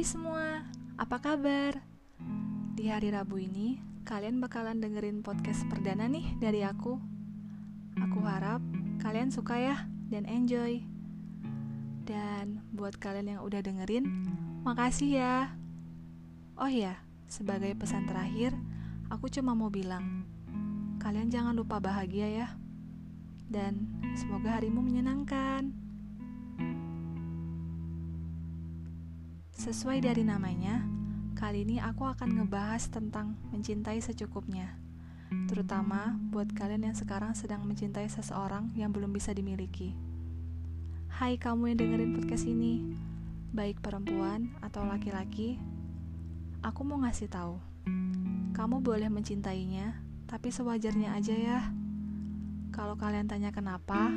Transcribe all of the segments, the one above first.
Hai semua, apa kabar? Di hari Rabu ini, kalian bakalan dengerin podcast perdana nih dari aku. Aku harap kalian suka ya dan enjoy. Dan buat kalian yang udah dengerin, makasih ya. Oh ya, sebagai pesan terakhir, aku cuma mau bilang, kalian jangan lupa bahagia ya. Dan semoga harimu menyenangkan. Sesuai dari namanya, kali ini aku akan ngebahas tentang mencintai secukupnya. Terutama buat kalian yang sekarang sedang mencintai seseorang yang belum bisa dimiliki. Hai kamu yang dengerin podcast ini, baik perempuan atau laki-laki, aku mau ngasih tahu. Kamu boleh mencintainya, tapi sewajarnya aja ya. Kalau kalian tanya kenapa,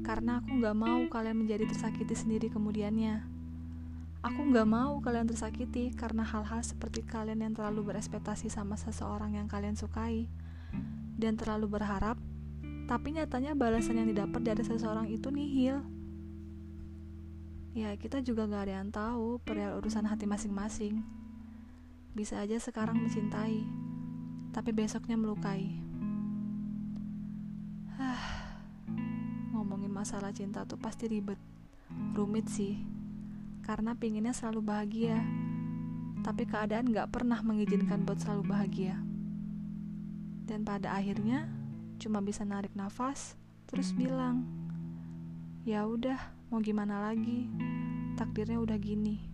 karena aku gak mau kalian menjadi tersakiti sendiri kemudiannya. Aku nggak mau kalian tersakiti karena hal-hal seperti kalian yang terlalu berespektasi sama seseorang yang kalian sukai dan terlalu berharap, tapi nyatanya balasan yang didapat dari seseorang itu nihil. Ya, kita juga gak ada yang tahu perihal urusan hati masing-masing. Bisa aja sekarang mencintai, tapi besoknya melukai. Ngomongin masalah cinta tuh pasti ribet, rumit sih karena pinginnya selalu bahagia, tapi keadaan gak pernah mengizinkan buat selalu bahagia. Dan pada akhirnya cuma bisa narik nafas, terus bilang, ya udah, mau gimana lagi? Takdirnya udah gini.